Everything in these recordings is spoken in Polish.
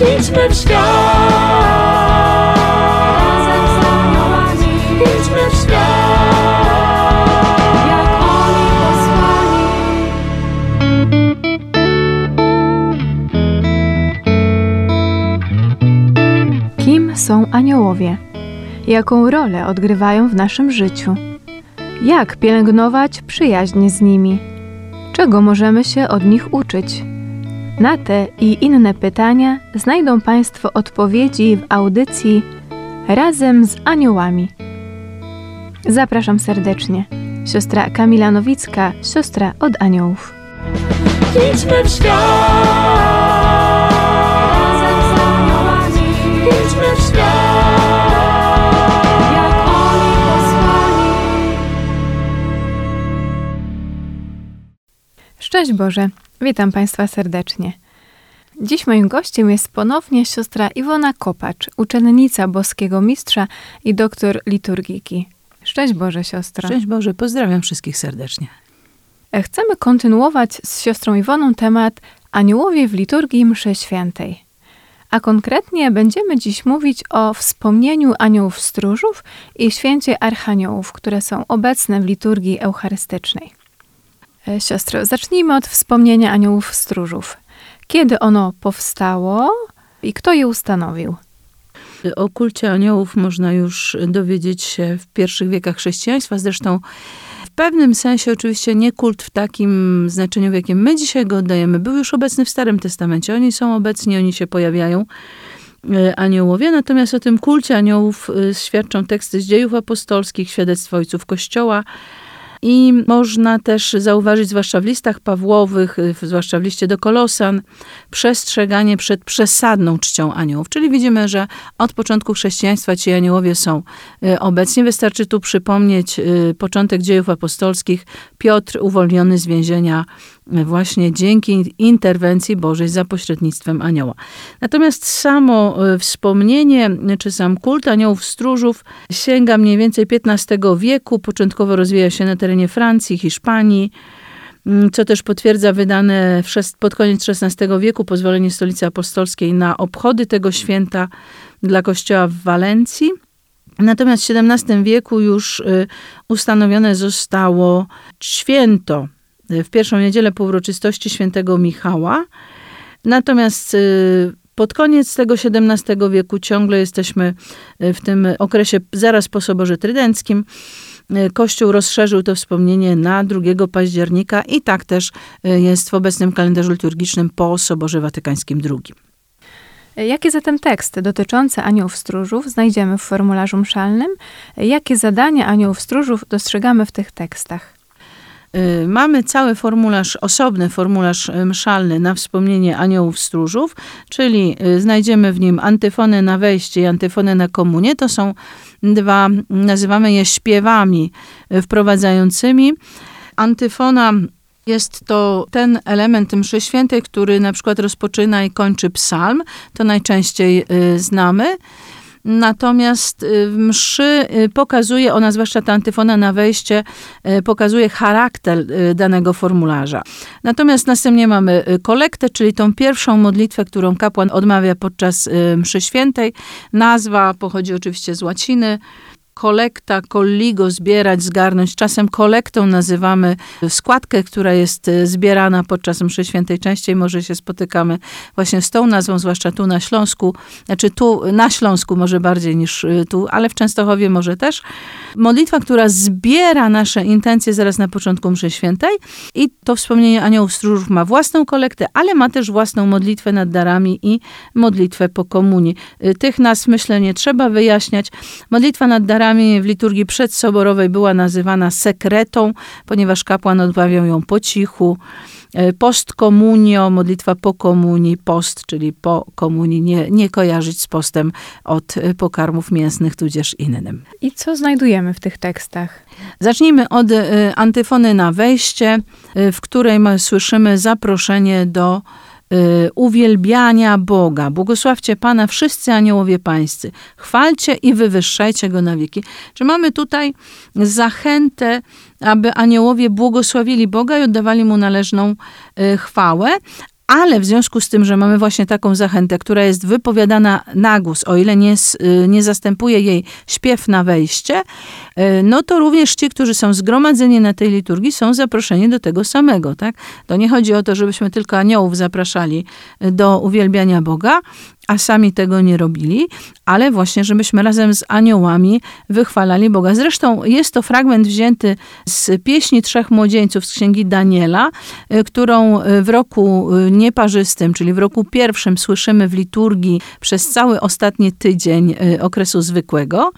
Idźmy w świat. Razem Idźmy w świat. jak oni posłani. Kim są aniołowie? Jaką rolę odgrywają w naszym życiu? Jak pielęgnować przyjaźń z nimi? Czego możemy się od nich uczyć? Na te i inne pytania znajdą Państwo odpowiedzi w audycji Razem z Aniołami. Zapraszam serdecznie. Siostra Kamila Nowicka, siostra od aniołów. Idźmy w świat. Szczęść Boże, witam Państwa serdecznie. Dziś moim gościem jest ponownie siostra Iwona Kopacz, uczennica boskiego mistrza i doktor liturgiki. Szczęść Boże, siostro. Szczęść Boże, pozdrawiam wszystkich serdecznie. E, Chcemy kontynuować z siostrą Iwoną temat aniołowie w liturgii mszy świętej. A konkretnie będziemy dziś mówić o wspomnieniu aniołów stróżów i święcie archaniołów, które są obecne w liturgii eucharystycznej. E, Siostro, zacznijmy od wspomnienia aniołów stróżów. Kiedy ono powstało i kto je ustanowił? O kulcie aniołów można już dowiedzieć się w pierwszych wiekach chrześcijaństwa. Zresztą w pewnym sensie oczywiście nie kult w takim znaczeniu, w jakim my dzisiaj go oddajemy. Był już obecny w Starym Testamencie. Oni są obecni, oni się pojawiają. e, Aniołowie, natomiast o tym kulcie aniołów e, świadczą teksty z dziejów apostolskich, świadectwo ojców Kościoła, I można też zauważyć, zwłaszcza w listach Pawłowych, y, zwłaszcza w liście do Kolosan, przestrzeganie przed przesadną czcią aniołów. Czyli widzimy, że od początku chrześcijaństwa ci aniołowie są y, obecni. Wystarczy tu przypomnieć y, początek dziejów apostolskich. Piotr uwolniony z więzienia właśnie dzięki interwencji Bożej za pośrednictwem anioła. Natomiast samo y, wspomnienie, czy sam kult aniołów stróżów sięga mniej więcej XV wieku. Początkowo rozwija się na terenie Francji, Hiszpanii, mm, co też potwierdza wydane pod koniec XVI wieku pozwolenie Stolicy Apostolskiej na obchody tego święta dla kościoła w Walencji. Natomiast w XVII wieku już y, ustanowione zostało święto w pierwszą niedzielę po uroczystości świętego Michała. Natomiast y, pod koniec tego XVII wieku ciągle jesteśmy y, w tym okresie zaraz po Soborze Trydenckim. Y, Kościół rozszerzył to wspomnienie na 2 października i tak też jest w obecnym kalendarzu liturgicznym po Soborze Watykańskim II. Jakie zatem teksty dotyczące aniołów stróżów znajdziemy w formularzu mszalnym? Jakie zadania aniołów stróżów dostrzegamy w tych tekstach? Y, Mamy cały formularz, osobny formularz y, mszalny na wspomnienie aniołów stróżów, czyli y, znajdziemy w nim antyfonę na wejście i antyfonę na komunię. To są dwa, nazywamy je śpiewami wprowadzającymi. Antyfona jest to ten element mszy świętej, który na przykład rozpoczyna i kończy psalm. To najczęściej znamy. Natomiast y, w mszy y, pokazuje ona, zwłaszcza ta antyfona na wejście, y, pokazuje charakter danego formularza. Natomiast następnie mamy kolektę, czyli tą pierwszą modlitwę, którą kapłan odmawia podczas mszy świętej. Nazwa pochodzi oczywiście z łaciny. Kolekta, colligo, zbierać, zgarnąć. Czasem kolektą nazywamy składkę, która jest y, zbierana podczas mszy świętej. Częściej może się spotykamy właśnie z tą nazwą, zwłaszcza tu na Śląsku. Znaczy tu na Śląsku może bardziej niż y, tu, ale w Częstochowie może też. Modlitwa, która zbiera nasze intencje zaraz na początku mszy świętej i to wspomnienie aniołów stróżów ma własną kolektę, ale ma też własną modlitwę nad darami i modlitwę po komunii. Y, Tych nazw myślę nie trzeba wyjaśniać. Modlitwa nad darami w liturgii przedsoborowej była nazywana sekretą, ponieważ kapłan odmawiał ją po cichu. Y, Post komunio, modlitwa po komunii, post, czyli po komunii, nie, nie kojarzyć z postem od y, pokarmów mięsnych, tudzież innym. I co znajdujemy w tych tekstach? Zacznijmy od y, antyfony na wejście, w której słyszymy zaproszenie do uwielbiania Boga. Błogosławcie Pana wszyscy aniołowie pańscy. Chwalcie i wywyższajcie Go na wieki. Czy mamy tutaj zachętę, aby aniołowie błogosławili Boga i oddawali Mu należną y, chwałę, Ale w związku z tym, że mamy właśnie taką zachętę, która jest wypowiadana na głos, o ile nie, y, nie zastępuje jej śpiew na wejście, y, no to również ci, którzy są zgromadzeni na tej liturgii, są zaproszeni do tego samego. Tak? To nie chodzi o to, żebyśmy tylko aniołów zapraszali y, do uwielbiania Boga, a sami tego nie robili, ale właśnie, żebyśmy razem z aniołami wychwalali Boga. Zresztą jest to fragment wzięty z pieśni Trzech Młodzieńców z Księgi Daniela, y, którą y, w roku y, nieparzystym, czyli w roku pierwszym słyszymy w liturgii przez cały ostatni tydzień okresu zwykłego.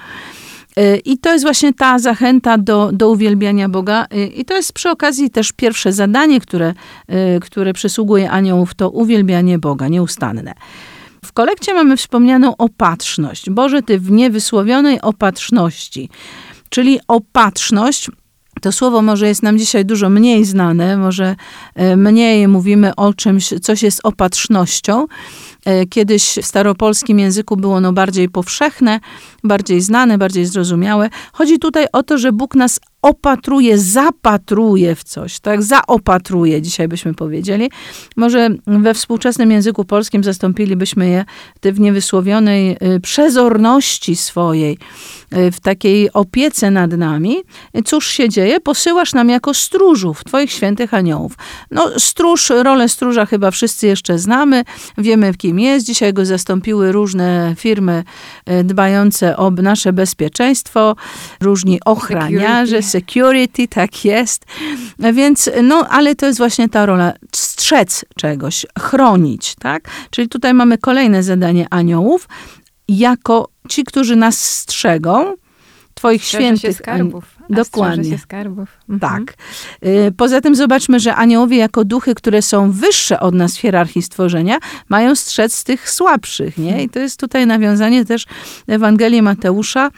I to jest właśnie ta zachęta do, do uwielbiania Boga. I to jest przy okazji też pierwsze zadanie, które, które przysługuje aniołów, to uwielbianie Boga nieustanne. W kolekcie mamy wspomnianą opatrzność. Boże, Ty w niewysłowionej opatrzności. Czyli opatrzność, to słowo może jest nam dzisiaj dużo mniej znane, może e, mniej mówimy o czymś, coś jest opatrznością. E, Kiedyś w staropolskim języku było ono bardziej powszechne, bardziej znane, bardziej zrozumiałe. Chodzi tutaj o to, że Bóg nas opatruje, zapatruje w coś, tak? Zaopatruje, dzisiaj byśmy powiedzieli. Może we współczesnym języku polskim zastąpilibyśmy je w niewysłowionej y, przezorności swojej, y, w takiej opiece nad nami. Cóż się dzieje? Posyłasz nam jako stróżów, twoich świętych aniołów. No, stróż, rolę stróża chyba wszyscy jeszcze znamy, wiemy kim jest. Dzisiaj go zastąpiły różne firmy y, dbające o nasze bezpieczeństwo, różni ochraniarze, security, tak jest. Więc, no, ale to jest właśnie ta rola, strzec czegoś, chronić, tak? Czyli tutaj mamy kolejne zadanie aniołów, jako ci, którzy nas strzegą, twoich Strzeże świętych się skarbów. A Dokładnie. się skarbów. Mhm. tak. Y, Poza tym zobaczmy, że aniołowie jako duchy, które są wyższe od nas w hierarchii stworzenia, mają strzec tych słabszych, nie? I to jest tutaj nawiązanie też Ewangelii Mateusza,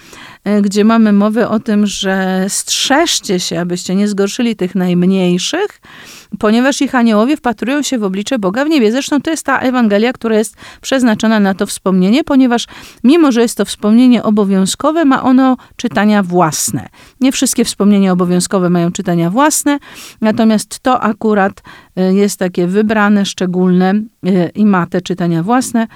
gdzie mamy mowę o tym, że strzeżcie się, abyście nie zgorszyli tych najmniejszych, ponieważ ich aniołowie wpatrują się w oblicze Boga w niebie. Zresztą to jest ta Ewangelia, która jest przeznaczona na to wspomnienie, ponieważ mimo, że jest to wspomnienie obowiązkowe, ma ono czytania własne. Nie wszystkie wspomnienia obowiązkowe mają czytania własne, natomiast to akurat y, jest takie wybrane, szczególne y, i ma te czytania własne.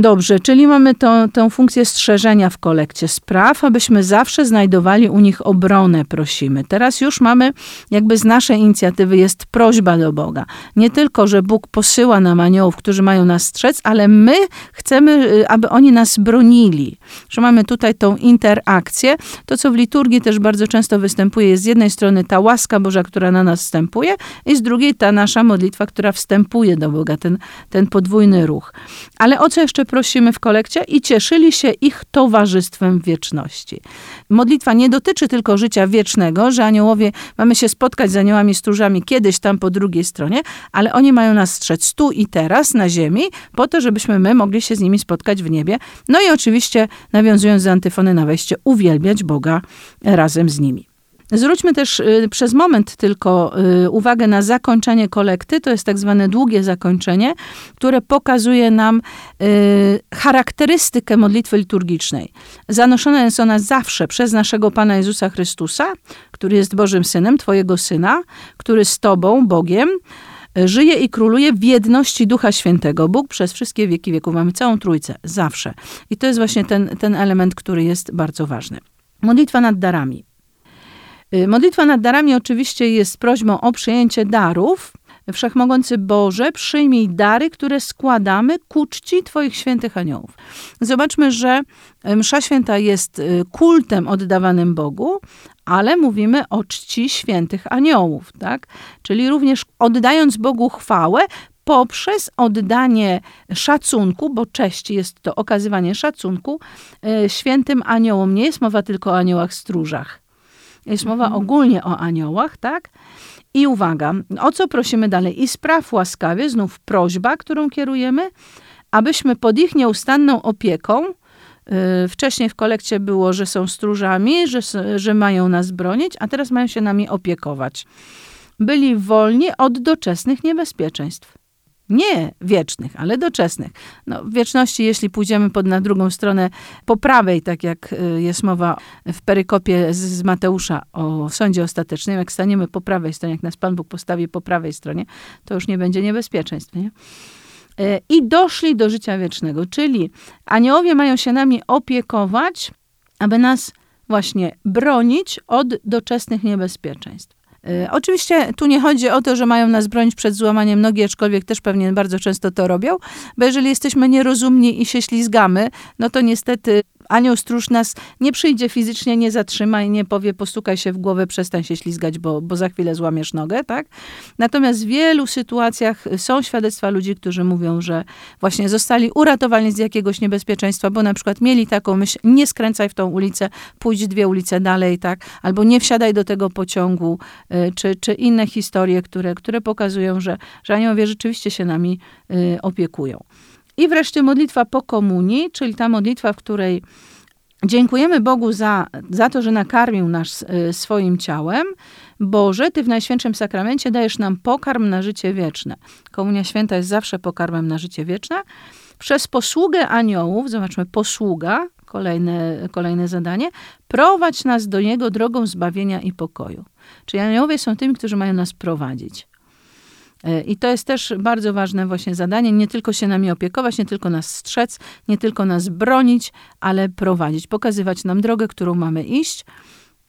Dobrze, czyli mamy to, tę funkcję strzeżenia w kolekcie spraw, abyśmy zawsze znajdowali u nich obronę, prosimy. Teraz już mamy, jakby z naszej inicjatywy jest prośba do Boga. Nie tylko, że Bóg posyła nam aniołów, którzy mają nas strzec, ale my chcemy, y, aby oni nas bronili. Że mamy tutaj tą interakcję. To, co w liturgii też bardzo często występuje, jest z jednej strony ta łaska Boża, która na nas wstępuje, i z drugiej ta nasza modlitwa, która wstępuje do Boga, ten, ten podwójny ruch. Ale o co jeszcze prosimy w kolekcie? I cieszyli się ich towarzystwem wieczności. Modlitwa nie dotyczy tylko życia wiecznego, że aniołowie, mamy się spotkać z aniołami stróżami kiedyś tam po drugiej stronie, ale oni mają nas strzec tu i teraz na ziemi, po to, żebyśmy my mogli się z nimi spotkać w niebie. No i oczywiście, nawiązując do antyfony na wejście, uwielbiać Boga razem z nimi. Zwróćmy też y, przez moment tylko y, uwagę na zakończenie kolekty. To jest tak zwane długie zakończenie, które pokazuje nam y, charakterystykę modlitwy liturgicznej. Zanoszona jest ona zawsze przez naszego Pana Jezusa Chrystusa, który jest Bożym Synem, Twojego Syna, który z Tobą, Bogiem, żyje i króluje w jedności Ducha Świętego. Bóg przez wszystkie wieki wieków. Mamy całą trójcę, zawsze. I to jest właśnie ten, ten element, który jest bardzo ważny. Modlitwa nad darami. Y, Modlitwa nad darami oczywiście jest prośbą o przyjęcie darów. Wszechmogący Boże, przyjmij dary, które składamy ku czci Twoich świętych aniołów. Zobaczmy, że msza święta jest y, kultem oddawanym Bogu, ale mówimy o czci świętych aniołów, tak? Czyli również oddając Bogu chwałę, poprzez oddanie szacunku, bo cześć jest to okazywanie szacunku y, świętym aniołom. Nie jest mowa tylko o aniołach stróżach. Jest mowa ogólnie o aniołach, tak? I uwaga, o co prosimy dalej? I spraw łaskawie, znów prośba, którą kierujemy, abyśmy pod ich nieustanną opieką, yy, wcześniej w kolekcie było, że są stróżami, że, że mają nas bronić, a teraz mają się nami opiekować. Byli wolni od doczesnych niebezpieczeństw. Nie wiecznych, ale doczesnych. No, w wieczności, jeśli pójdziemy pod na drugą stronę po prawej, tak jak y, jest mowa w perykopie z, Mateusza o sądzie ostatecznym, jak staniemy po prawej stronie, jak nas Pan Bóg postawi po prawej stronie, to już nie będzie niebezpieczeństw. Nie? Y, I doszli do życia wiecznego, czyli aniołowie mają się nami opiekować, aby nas właśnie bronić od doczesnych niebezpieczeństw. Y, Oczywiście tu nie chodzi o to, że mają nas bronić przed złamaniem nogi, aczkolwiek też pewnie bardzo często to robią, bo jeżeli jesteśmy nierozumni i się ślizgamy, no to niestety anioł stróż nas nie przyjdzie fizycznie, nie zatrzyma i nie powie postukaj się w głowę, przestań się ślizgać, bo, bo za chwilę złamiesz nogę, tak? Natomiast w wielu sytuacjach są świadectwa ludzi, którzy mówią, że właśnie zostali uratowani z jakiegoś niebezpieczeństwa, bo na przykład mieli taką myśl, nie skręcaj w tą ulicę, pójdź dwie ulice dalej, tak? Albo nie wsiadaj do tego pociągu, y, czy, czy inne historie, które, które pokazują, że, że aniołowie rzeczywiście się nami y, opiekują. I wreszcie modlitwa po komunii, czyli ta modlitwa, w której dziękujemy Bogu za, za to, że nakarmił nas y, swoim ciałem. Boże, Ty w Najświętszym Sakramencie dajesz nam pokarm na życie wieczne. Komunia Święta jest zawsze pokarmem na życie wieczne. Przez posługę aniołów, zobaczmy, posługa, kolejne, kolejne zadanie, prowadź nas do Niego drogą zbawienia i pokoju. Czyli aniołowie są tymi, którzy mają nas prowadzić. E, I to jest też bardzo ważne właśnie zadanie, nie tylko się nami opiekować, nie tylko nas strzec, nie tylko nas bronić, ale prowadzić, pokazywać nam drogę, którą mamy iść.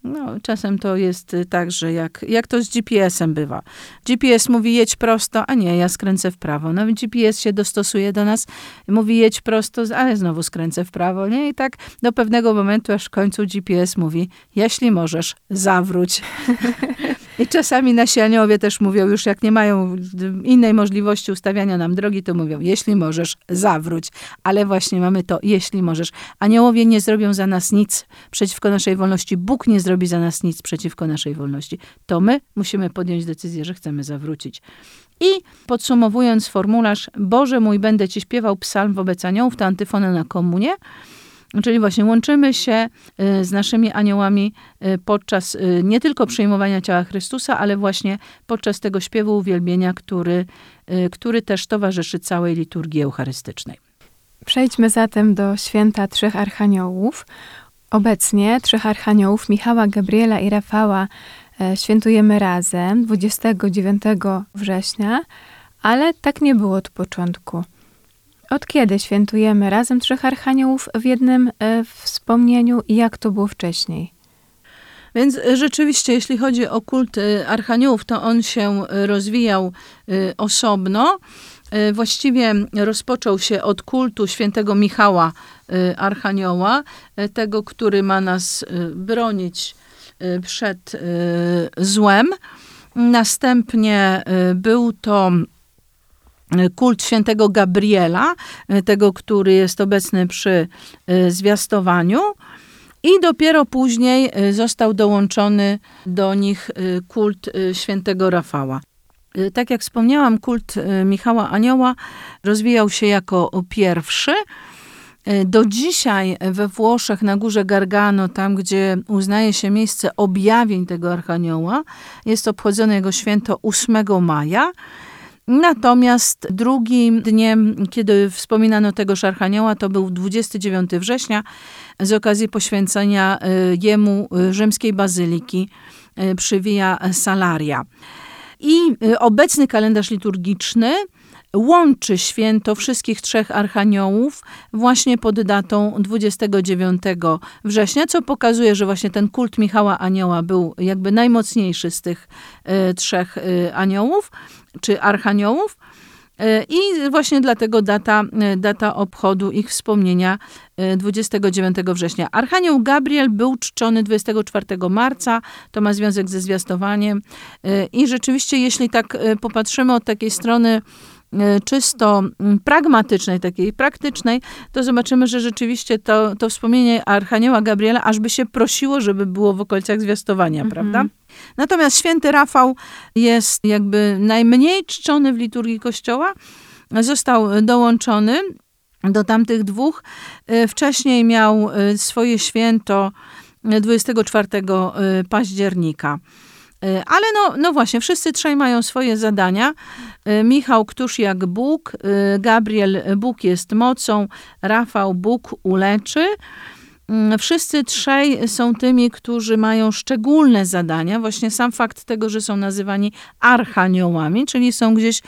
No, czasem to jest y, tak, że jak, jak to z GPS-em bywa. GPS mówi jedź prosto, a nie, ja skręcę w prawo. No GPS się dostosuje do nas, mówi jedź prosto, ale znowu skręcę w prawo, nie? I tak do pewnego momentu, aż w końcu GPS mówi, jeśli możesz, zawróć. I czasami nasi aniołowie też mówią, już jak nie mają innej możliwości ustawiania nam drogi, to mówią, jeśli możesz, zawróć. Ale właśnie mamy to, jeśli możesz. Aniołowie nie zrobią za nas nic przeciwko naszej wolności. Bóg nie zrobi za nas nic przeciwko naszej wolności. To my musimy podjąć decyzję, że chcemy zawrócić. I podsumowując formularz, Boże mój, będę Ci śpiewał psalm wobec aniołów, to antyfona na komunie. Czyli właśnie łączymy się y, z naszymi aniołami y, podczas y, nie tylko przyjmowania ciała Chrystusa, ale właśnie podczas tego śpiewu uwielbienia, który, który też towarzyszy całej liturgii eucharystycznej. Przejdźmy zatem do święta Trzech Archaniołów. Obecnie Trzech Archaniołów Michała, Gabriela i Rafała e, świętujemy razem 29 września, ale tak nie było od początku. Od kiedy świętujemy razem Trzech Archaniołów w jednym e, wspomnieniu i jak to było wcześniej? Więc e, rzeczywiście, jeśli chodzi o kult archaniołów, to on się rozwijał osobno. E, Właściwie rozpoczął się od kultu świętego Michała e, Archanioła, e, tego, który ma nas bronić przed złem. Następnie był to kult świętego Gabriela, tego, który jest obecny przy zwiastowaniu. I dopiero później został dołączony do nich kult świętego Rafała. Y, Tak jak wspomniałam, kult y, Michała Anioła rozwijał się jako pierwszy. Y, Do dzisiaj we Włoszech, na górze Gargano, tam gdzie uznaje się miejsce objawień tego archanioła, jest obchodzone jego święto 8 maja. Natomiast drugim dniem, kiedy wspominano tegoż archanioła, to był 29 września z okazji poświęcenia jemu rzymskiej bazyliki przy Via Salaria. I y, obecny kalendarz liturgiczny łączy święto wszystkich trzech archaniołów właśnie pod datą 29 września, co pokazuje, że właśnie ten kult Michała Anioła był jakby najmocniejszy z tych y, trzech y, aniołów, czy archaniołów. Y, I właśnie dlatego data, y, data obchodu ich wspomnienia y, 29 września. Archanioł Gabriel był czczony 24 marca, to ma związek ze zwiastowaniem. I rzeczywiście, jeśli tak popatrzymy od takiej strony czysto mm, pragmatycznej, takiej praktycznej, to zobaczymy, że rzeczywiście to, to wspomnienie Archanioła Gabriela aż by się prosiło, żeby było w okolicach zwiastowania, prawda? Natomiast święty Rafał jest jakby najmniej czczony w liturgii Kościoła. Został dołączony do tamtych dwóch. Y, Wcześniej miał y, swoje święto y, 24 października. E, Ale no, no właśnie, wszyscy trzej mają swoje zadania. E, Michał, któż jak Bóg, e, Gabriel, Bóg jest mocą, Rafał, Bóg uleczy. Wszyscy trzej są tymi, którzy mają szczególne zadania. Właśnie sam fakt tego, że są nazywani archaniołami, czyli są gdzieś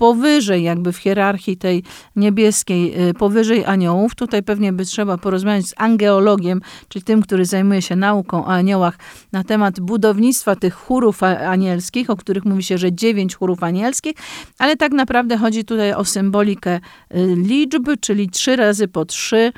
powyżej jakby w hierarchii tej niebieskiej, y, powyżej aniołów. Tutaj pewnie by trzeba porozmawiać z angeologiem, czyli tym, który zajmuje się nauką o aniołach na temat budownictwa tych chórów anielskich, o których mówi się, że dziewięć chórów anielskich, ale tak naprawdę chodzi tutaj o symbolikę y, liczb, czyli trzy razy po trzy,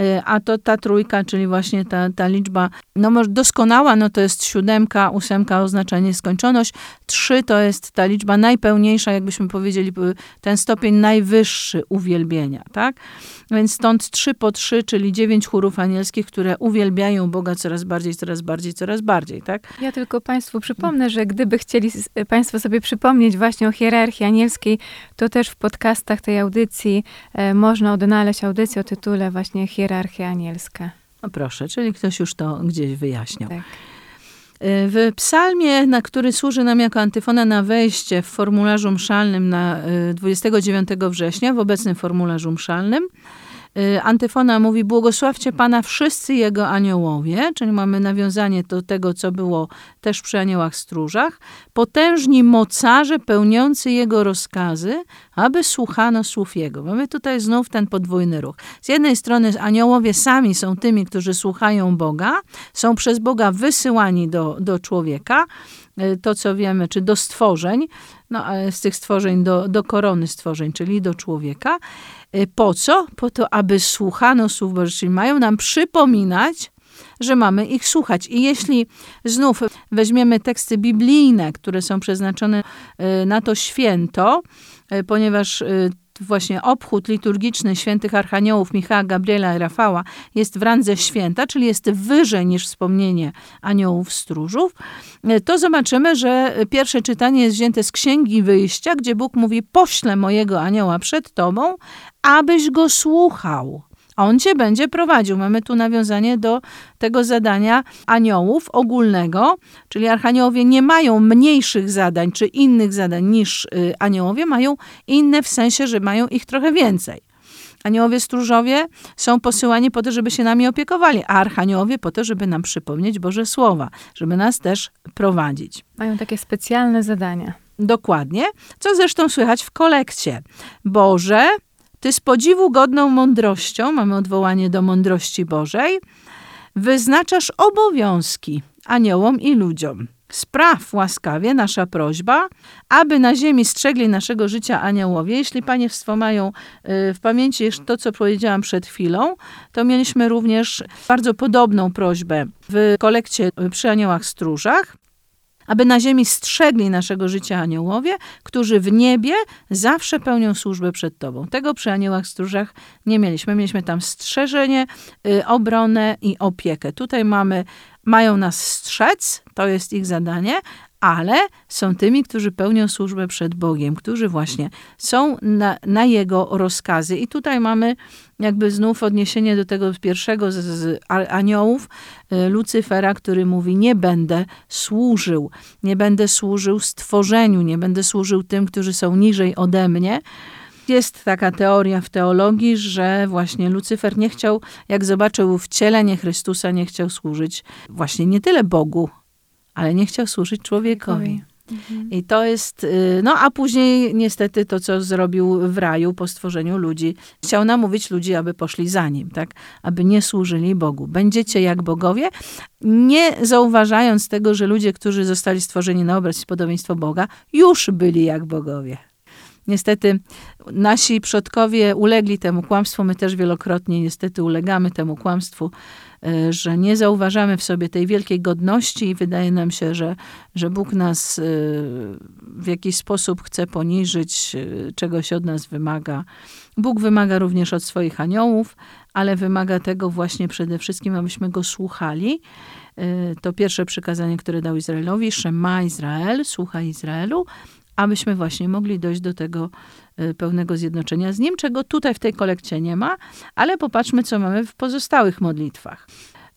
y, a to ta trójka, czyli właśnie ta, ta liczba, no może doskonała, no to jest siódemka, ósemka oznacza nieskończoność, trzy to jest ta liczba najpełniejsza, jakbyśmy powiedzieli, y, ten stopień najwyższy uwielbienia, tak? Więc stąd trzy po trzy, czyli dziewięć chórów anielskich, które uwielbiają Boga coraz bardziej, coraz bardziej, coraz bardziej, tak? Ja tylko Państwu przypomnę, że gdyby chcieli s- Państwo sobie przypomnieć właśnie o hierarchii anielskiej, to też w podcastach tej audycji e, można odnaleźć audycję o tytule właśnie Hierarchia Anielska. No proszę, czyli ktoś już to gdzieś wyjaśniał. Tak. Y, W psalmie, na który służy nam jako antyfona na wejście w formularzu mszalnym na y, 29 września, w obecnym formularzu mszalnym, y, antyfona mówi błogosławcie Pana wszyscy Jego aniołowie, czyli mamy nawiązanie do tego, co było też przy aniołach stróżach, potężni mocarze pełniący Jego rozkazy, aby słuchano słów Jego. Mamy tutaj znów ten podwójny ruch. Z jednej strony aniołowie sami są tymi, którzy słuchają Boga, są przez Boga wysyłani do, do człowieka, y, to co wiemy, czy do stworzeń, no ale z tych stworzeń do, do korony stworzeń, czyli do człowieka. Y, Po co? Po to, aby słuchano słów Bożych, czyli mają nam przypominać, że mamy ich słuchać. I jeśli znów weźmiemy teksty biblijne, które są przeznaczone y, na to święto, y, ponieważ y, właśnie obchód liturgiczny świętych archaniołów Michała, Gabriela i Rafała jest w randze święta, czyli jest wyżej niż wspomnienie aniołów stróżów, y, to zobaczymy, że pierwsze czytanie jest wzięte z Księgi Wyjścia, gdzie Bóg mówi, poślę mojego anioła przed tobą, abyś go słuchał. A on cię będzie prowadził. Mamy tu nawiązanie do tego zadania aniołów ogólnego, czyli archaniołowie nie mają mniejszych zadań czy innych zadań niż y, aniołowie, mają inne w sensie, że mają ich trochę więcej. Aniołowie stróżowie są posyłani po to, żeby się nami opiekowali, a archaniołowie po to, żeby nam przypomnieć Boże Słowa, żeby nas też prowadzić. Mają takie specjalne zadania. Dokładnie, co zresztą słychać w kolekcie. Boże, Ty z podziwu godną mądrością, mamy odwołanie do mądrości Bożej, wyznaczasz obowiązki aniołom i ludziom. Spraw łaskawie nasza prośba, aby na ziemi strzegli naszego życia aniołowie. Jeśli Państwo mają y, w pamięci jeszcze to, co powiedziałam przed chwilą, to mieliśmy również bardzo podobną prośbę w kolekcie y, przy aniołach stróżach aby na ziemi strzegli naszego życia aniołowie, którzy w niebie zawsze pełnią służbę przed Tobą. Tego przy aniołach stróżach nie mieliśmy. Mieliśmy tam strzeżenie, y, obronę i opiekę. Tutaj mamy, mają nas strzec, to jest ich zadanie, ale są tymi, którzy pełnią służbę przed Bogiem, którzy właśnie są na, na Jego rozkazy. I tutaj mamy jakby znów odniesienie do tego pierwszego z, z aniołów, y, Lucyfera, który mówi, nie będę służył, nie będę służył stworzeniu, nie będę służył tym, którzy są niżej ode mnie. Jest taka teoria w teologii, że właśnie Lucyfer nie chciał, jak zobaczył wcielenie Chrystusa, nie chciał służyć właśnie nie tyle Bogu, ale nie chciał służyć człowiekowi. I to jest, y, no a później niestety to, co zrobił w raju po stworzeniu ludzi. Chciał namówić ludzi, aby poszli za nim, tak? Aby nie służyli Bogu. Będziecie jak bogowie, nie zauważając tego, że ludzie, którzy zostali stworzeni na obraz i podobieństwo Boga, już byli jak bogowie. Niestety nasi przodkowie ulegli temu kłamstwu, my też wielokrotnie niestety ulegamy temu kłamstwu, y, że nie zauważamy w sobie tej wielkiej godności i wydaje nam się, że, że Bóg nas y, w jakiś sposób chce poniżyć, y, czegoś od nas wymaga. Bóg wymaga również od swoich aniołów, ale wymaga tego właśnie przede wszystkim, abyśmy go słuchali. To pierwsze przykazanie, które dał Izraelowi, Szema Izrael, słuchaj Izraelu, abyśmy właśnie mogli dojść do tego y, pełnego zjednoczenia z Nim, czego tutaj w tej kolekcie nie ma, ale popatrzmy, co mamy w pozostałych modlitwach.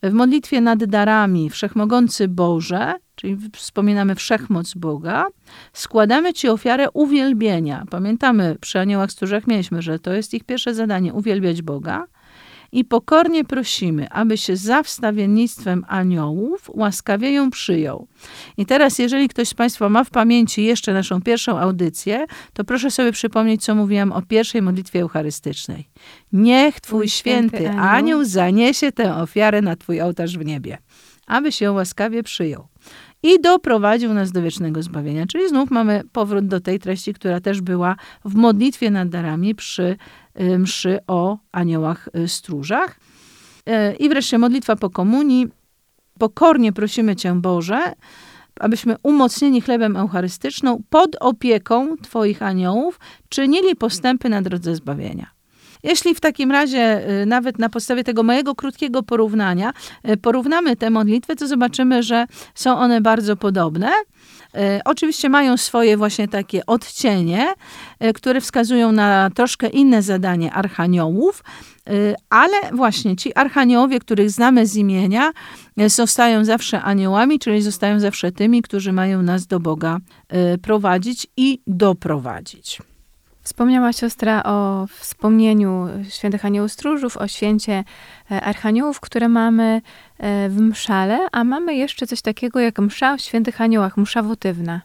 W modlitwie nad darami Wszechmogący Boże, czyli wspominamy wszechmoc Boga, składamy Ci ofiarę uwielbienia. Pamiętamy, przy aniołach stróżach mieliśmy, że to jest ich pierwsze zadanie, uwielbiać Boga. I pokornie prosimy, aby się za wstawiennictwem aniołów łaskawie ją przyjął. I teraz, jeżeli ktoś z Państwa ma w pamięci jeszcze naszą pierwszą audycję, to proszę sobie przypomnieć, co mówiłam o pierwszej modlitwie eucharystycznej. Niech Twój święty, święty anioł. anioł zaniesie tę ofiarę na Twój ołtarz w niebie, aby się łaskawie przyjął. I doprowadził nas do wiecznego zbawienia. Czyli znów mamy powrót do tej treści, która też była w modlitwie nad darami przy y, mszy o aniołach y, stróżach. Y, I wreszcie modlitwa po komunii. Pokornie prosimy Cię, Boże, abyśmy umocnieni chlebem eucharystyczną pod opieką Twoich aniołów czynili postępy na drodze zbawienia. Jeśli w takim razie, y, nawet na podstawie tego mojego krótkiego porównania, y, porównamy te modlitwy, to zobaczymy, że są one bardzo podobne. Y, Oczywiście mają swoje właśnie takie odcienie, które wskazują na troszkę inne zadanie archaniołów, ale właśnie ci archaniołowie, których znamy z imienia, zostają zawsze aniołami, czyli zostają zawsze tymi, którzy mają nas do Boga prowadzić i doprowadzić. Wspomniała siostra o wspomnieniu świętych aniołów stróżów, o święcie e, archaniołów, które mamy e, w mszale, a mamy jeszcze coś takiego jak msza o świętych aniołach, msza wotywna.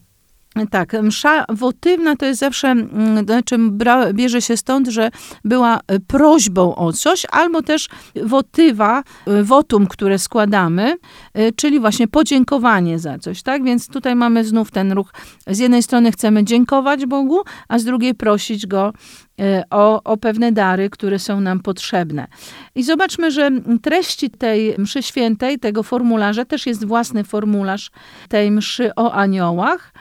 Tak, msza wotywna to jest zawsze, mm, znaczy bra, bierze się stąd, że była e, prośbą o coś, albo też wotywa, e, wotum, które składamy, e, czyli właśnie podziękowanie za coś, tak? Więc tutaj mamy znów ten ruch. Z jednej strony chcemy dziękować Bogu, a z drugiej prosić Go o, o pewne dary, które są nam potrzebne. I zobaczmy, że treści tej mszy świętej, tego formularza, też jest własny formularz tej mszy o aniołach.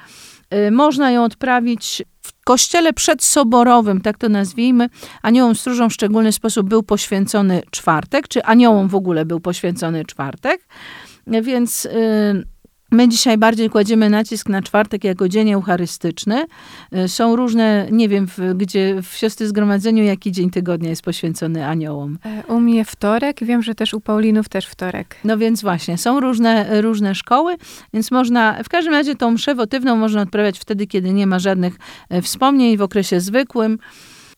Y, Można ją odprawić w kościele przedsoborowym, tak to nazwijmy. Aniołom stróżom w szczególny sposób był poświęcony czwartek, czy aniołom w ogóle był poświęcony czwartek. Więc y, my dzisiaj bardziej kładziemy nacisk na czwartek jako dzień eucharystyczny. Y, Są różne, nie wiem, w, gdzie w siostry zgromadzeniu, jaki dzień tygodnia jest poświęcony aniołom. E, U mnie wtorek, wiem, że też u Paulinów też wtorek. No więc właśnie, są różne, różne szkoły, więc można, w każdym razie tą mszę wotywną można odprawiać wtedy, kiedy nie ma żadnych e, wspomnień w okresie zwykłym.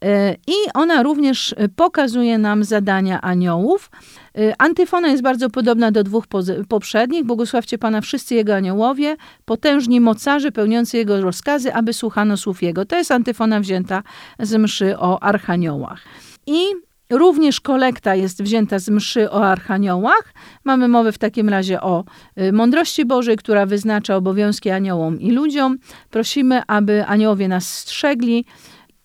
E, I ona również pokazuje nam zadania aniołów. E, Antyfona jest bardzo podobna do dwóch poprzednich. Błogosławcie Pana wszyscy Jego aniołowie, potężni mocarze pełniący Jego rozkazy, aby słuchano słów Jego. To jest antyfona wzięta z mszy o archaniołach. I Również kolekta jest wzięta z mszy o archaniołach. Mamy mowę w takim razie o y, mądrości Bożej, która wyznacza obowiązki aniołom i ludziom. Prosimy, aby aniołowie nas strzegli,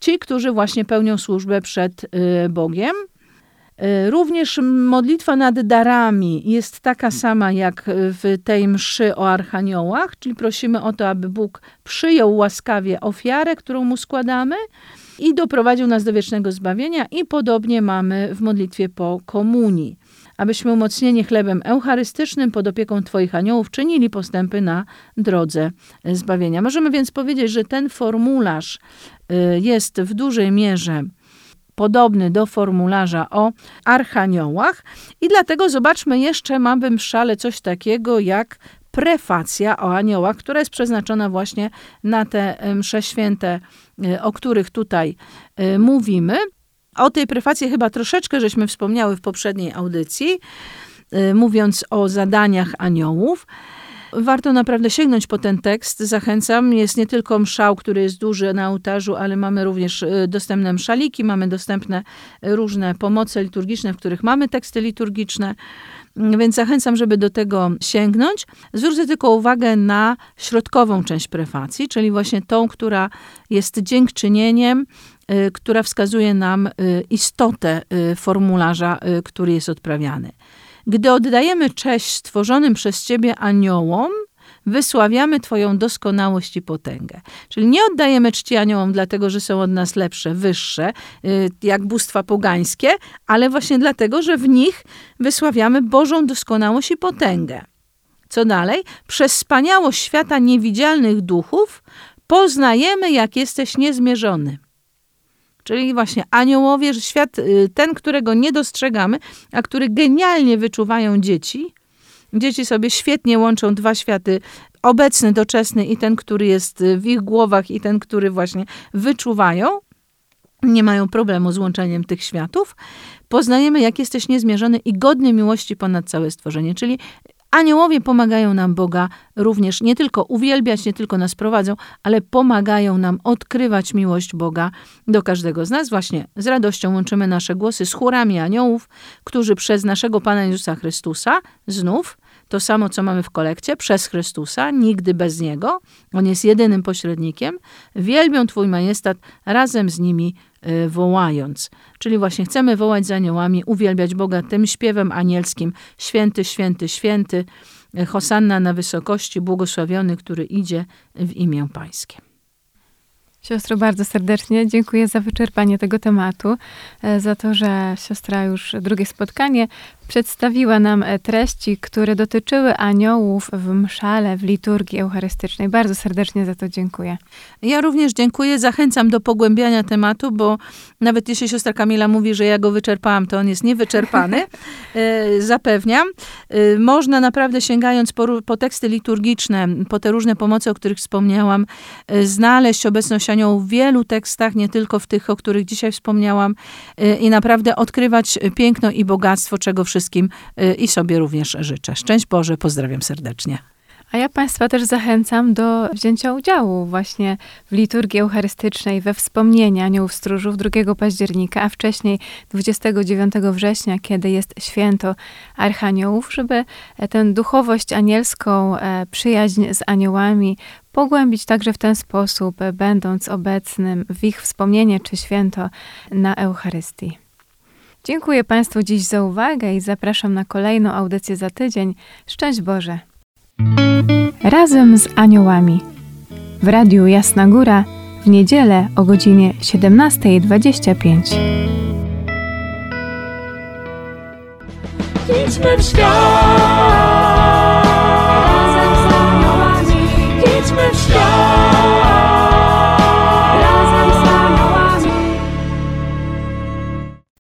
ci, którzy właśnie pełnią służbę przed y, Bogiem. Y, Również modlitwa nad darami jest taka sama jak w tej mszy o archaniołach, czyli prosimy o to, aby Bóg przyjął łaskawie ofiarę, którą mu składamy i doprowadził nas do wiecznego zbawienia. I podobnie mamy w modlitwie po komunii. Abyśmy umocnieni chlebem eucharystycznym pod opieką Twoich aniołów czynili postępy na drodze zbawienia. Możemy więc powiedzieć, że ten formularz y, jest w dużej mierze podobny do formularza o archaniołach i dlatego zobaczmy jeszcze, mamy w mszale coś takiego jak prefacja o aniołach, która jest przeznaczona właśnie na te y, msze święte, y, o których tutaj mówimy. O tej prefacji chyba troszeczkę żeśmy wspomniały w poprzedniej audycji, y, mówiąc o zadaniach aniołów. Warto naprawdę sięgnąć po ten tekst. Zachęcam. Jest nie tylko mszał, który jest duży na ołtarzu, ale mamy również y, dostępne mszaliki, mamy dostępne y, różne pomoce liturgiczne, w których mamy teksty liturgiczne. Mm, Więc zachęcam, żeby do tego sięgnąć. Zwrócę tylko uwagę na środkową część prefacji, czyli właśnie tą, która jest dziękczynieniem, która wskazuje nam y, istotę y, formularza, y, który jest odprawiany. Gdy oddajemy cześć stworzonym przez Ciebie aniołom, wysławiamy Twoją doskonałość i potęgę. Czyli nie oddajemy czci aniołom dlatego, że są od nas lepsze, wyższe, y, jak bóstwa pogańskie, ale właśnie dlatego, że w nich wysławiamy Bożą doskonałość i potęgę. Co dalej? Przez wspaniałość świata niewidzialnych duchów poznajemy, jak jesteś niezmierzony. Czyli właśnie aniołowie, świat y, ten, którego nie dostrzegamy, a który genialnie wyczuwają dzieci. Dzieci sobie świetnie łączą dwa światy obecny, doczesny i ten, który jest w ich głowach i ten, który właśnie wyczuwają, nie mają problemu z łączeniem tych światów, poznajemy, jak jesteś niezmierzony i godny miłości ponad całe stworzenie. Czyli aniołowie pomagają nam Boga również nie tylko uwielbiać, nie tylko nas prowadzą, ale pomagają nam odkrywać miłość Boga do każdego z nas. Właśnie z radością łączymy nasze głosy z chórami aniołów, którzy przez naszego Pana Jezusa Chrystusa znów to samo, co mamy w kolekcie, przez Chrystusa, nigdy bez Niego. On jest jedynym pośrednikiem. Wielbią Twój majestat razem z nimi y, wołając. Czyli właśnie chcemy wołać za aniołami, uwielbiać Boga tym śpiewem anielskim. Święty, święty, święty. y, Hosanna na wysokości, błogosławiony, który idzie w imię Pańskie. Siostro, bardzo serdecznie dziękuję za wyczerpanie tego tematu, e, za to, że siostra już drugie spotkanie przedstawiła nam e, treści, które dotyczyły aniołów w mszale, w liturgii eucharystycznej. Bardzo serdecznie za to dziękuję. Ja również dziękuję, zachęcam do pogłębiania tematu, bo nawet jeśli siostra Kamila mówi, że ja go wyczerpałam, to on jest niewyczerpany, e, zapewniam. E, Można naprawdę sięgając po, po teksty liturgiczne, po te różne pomocy, o których wspomniałam, znaleźć obecność aniołów w wielu tekstach, nie tylko w tych, o których dzisiaj wspomniałam i naprawdę odkrywać piękno i bogactwo, czego wszystkim e, i sobie również życzę. Szczęść Boże, pozdrawiam serdecznie. A ja Państwa też zachęcam do wzięcia udziału właśnie w liturgii eucharystycznej, we wspomnienia aniołów stróżów 2 października, a wcześniej 29 września, kiedy jest święto Archaniołów, żeby e, tę duchowość anielską, e, przyjaźń z aniołami pogłębić także w ten sposób, e, będąc obecnym w ich wspomnienie czy święto na Eucharystii. Dziękuję Państwu dziś za uwagę i zapraszam na kolejną audycję za tydzień. Szczęść Boże! Razem z aniołami. W Radiu Jasna Góra w niedzielę o godzinie 17.25. Idźmy w świat,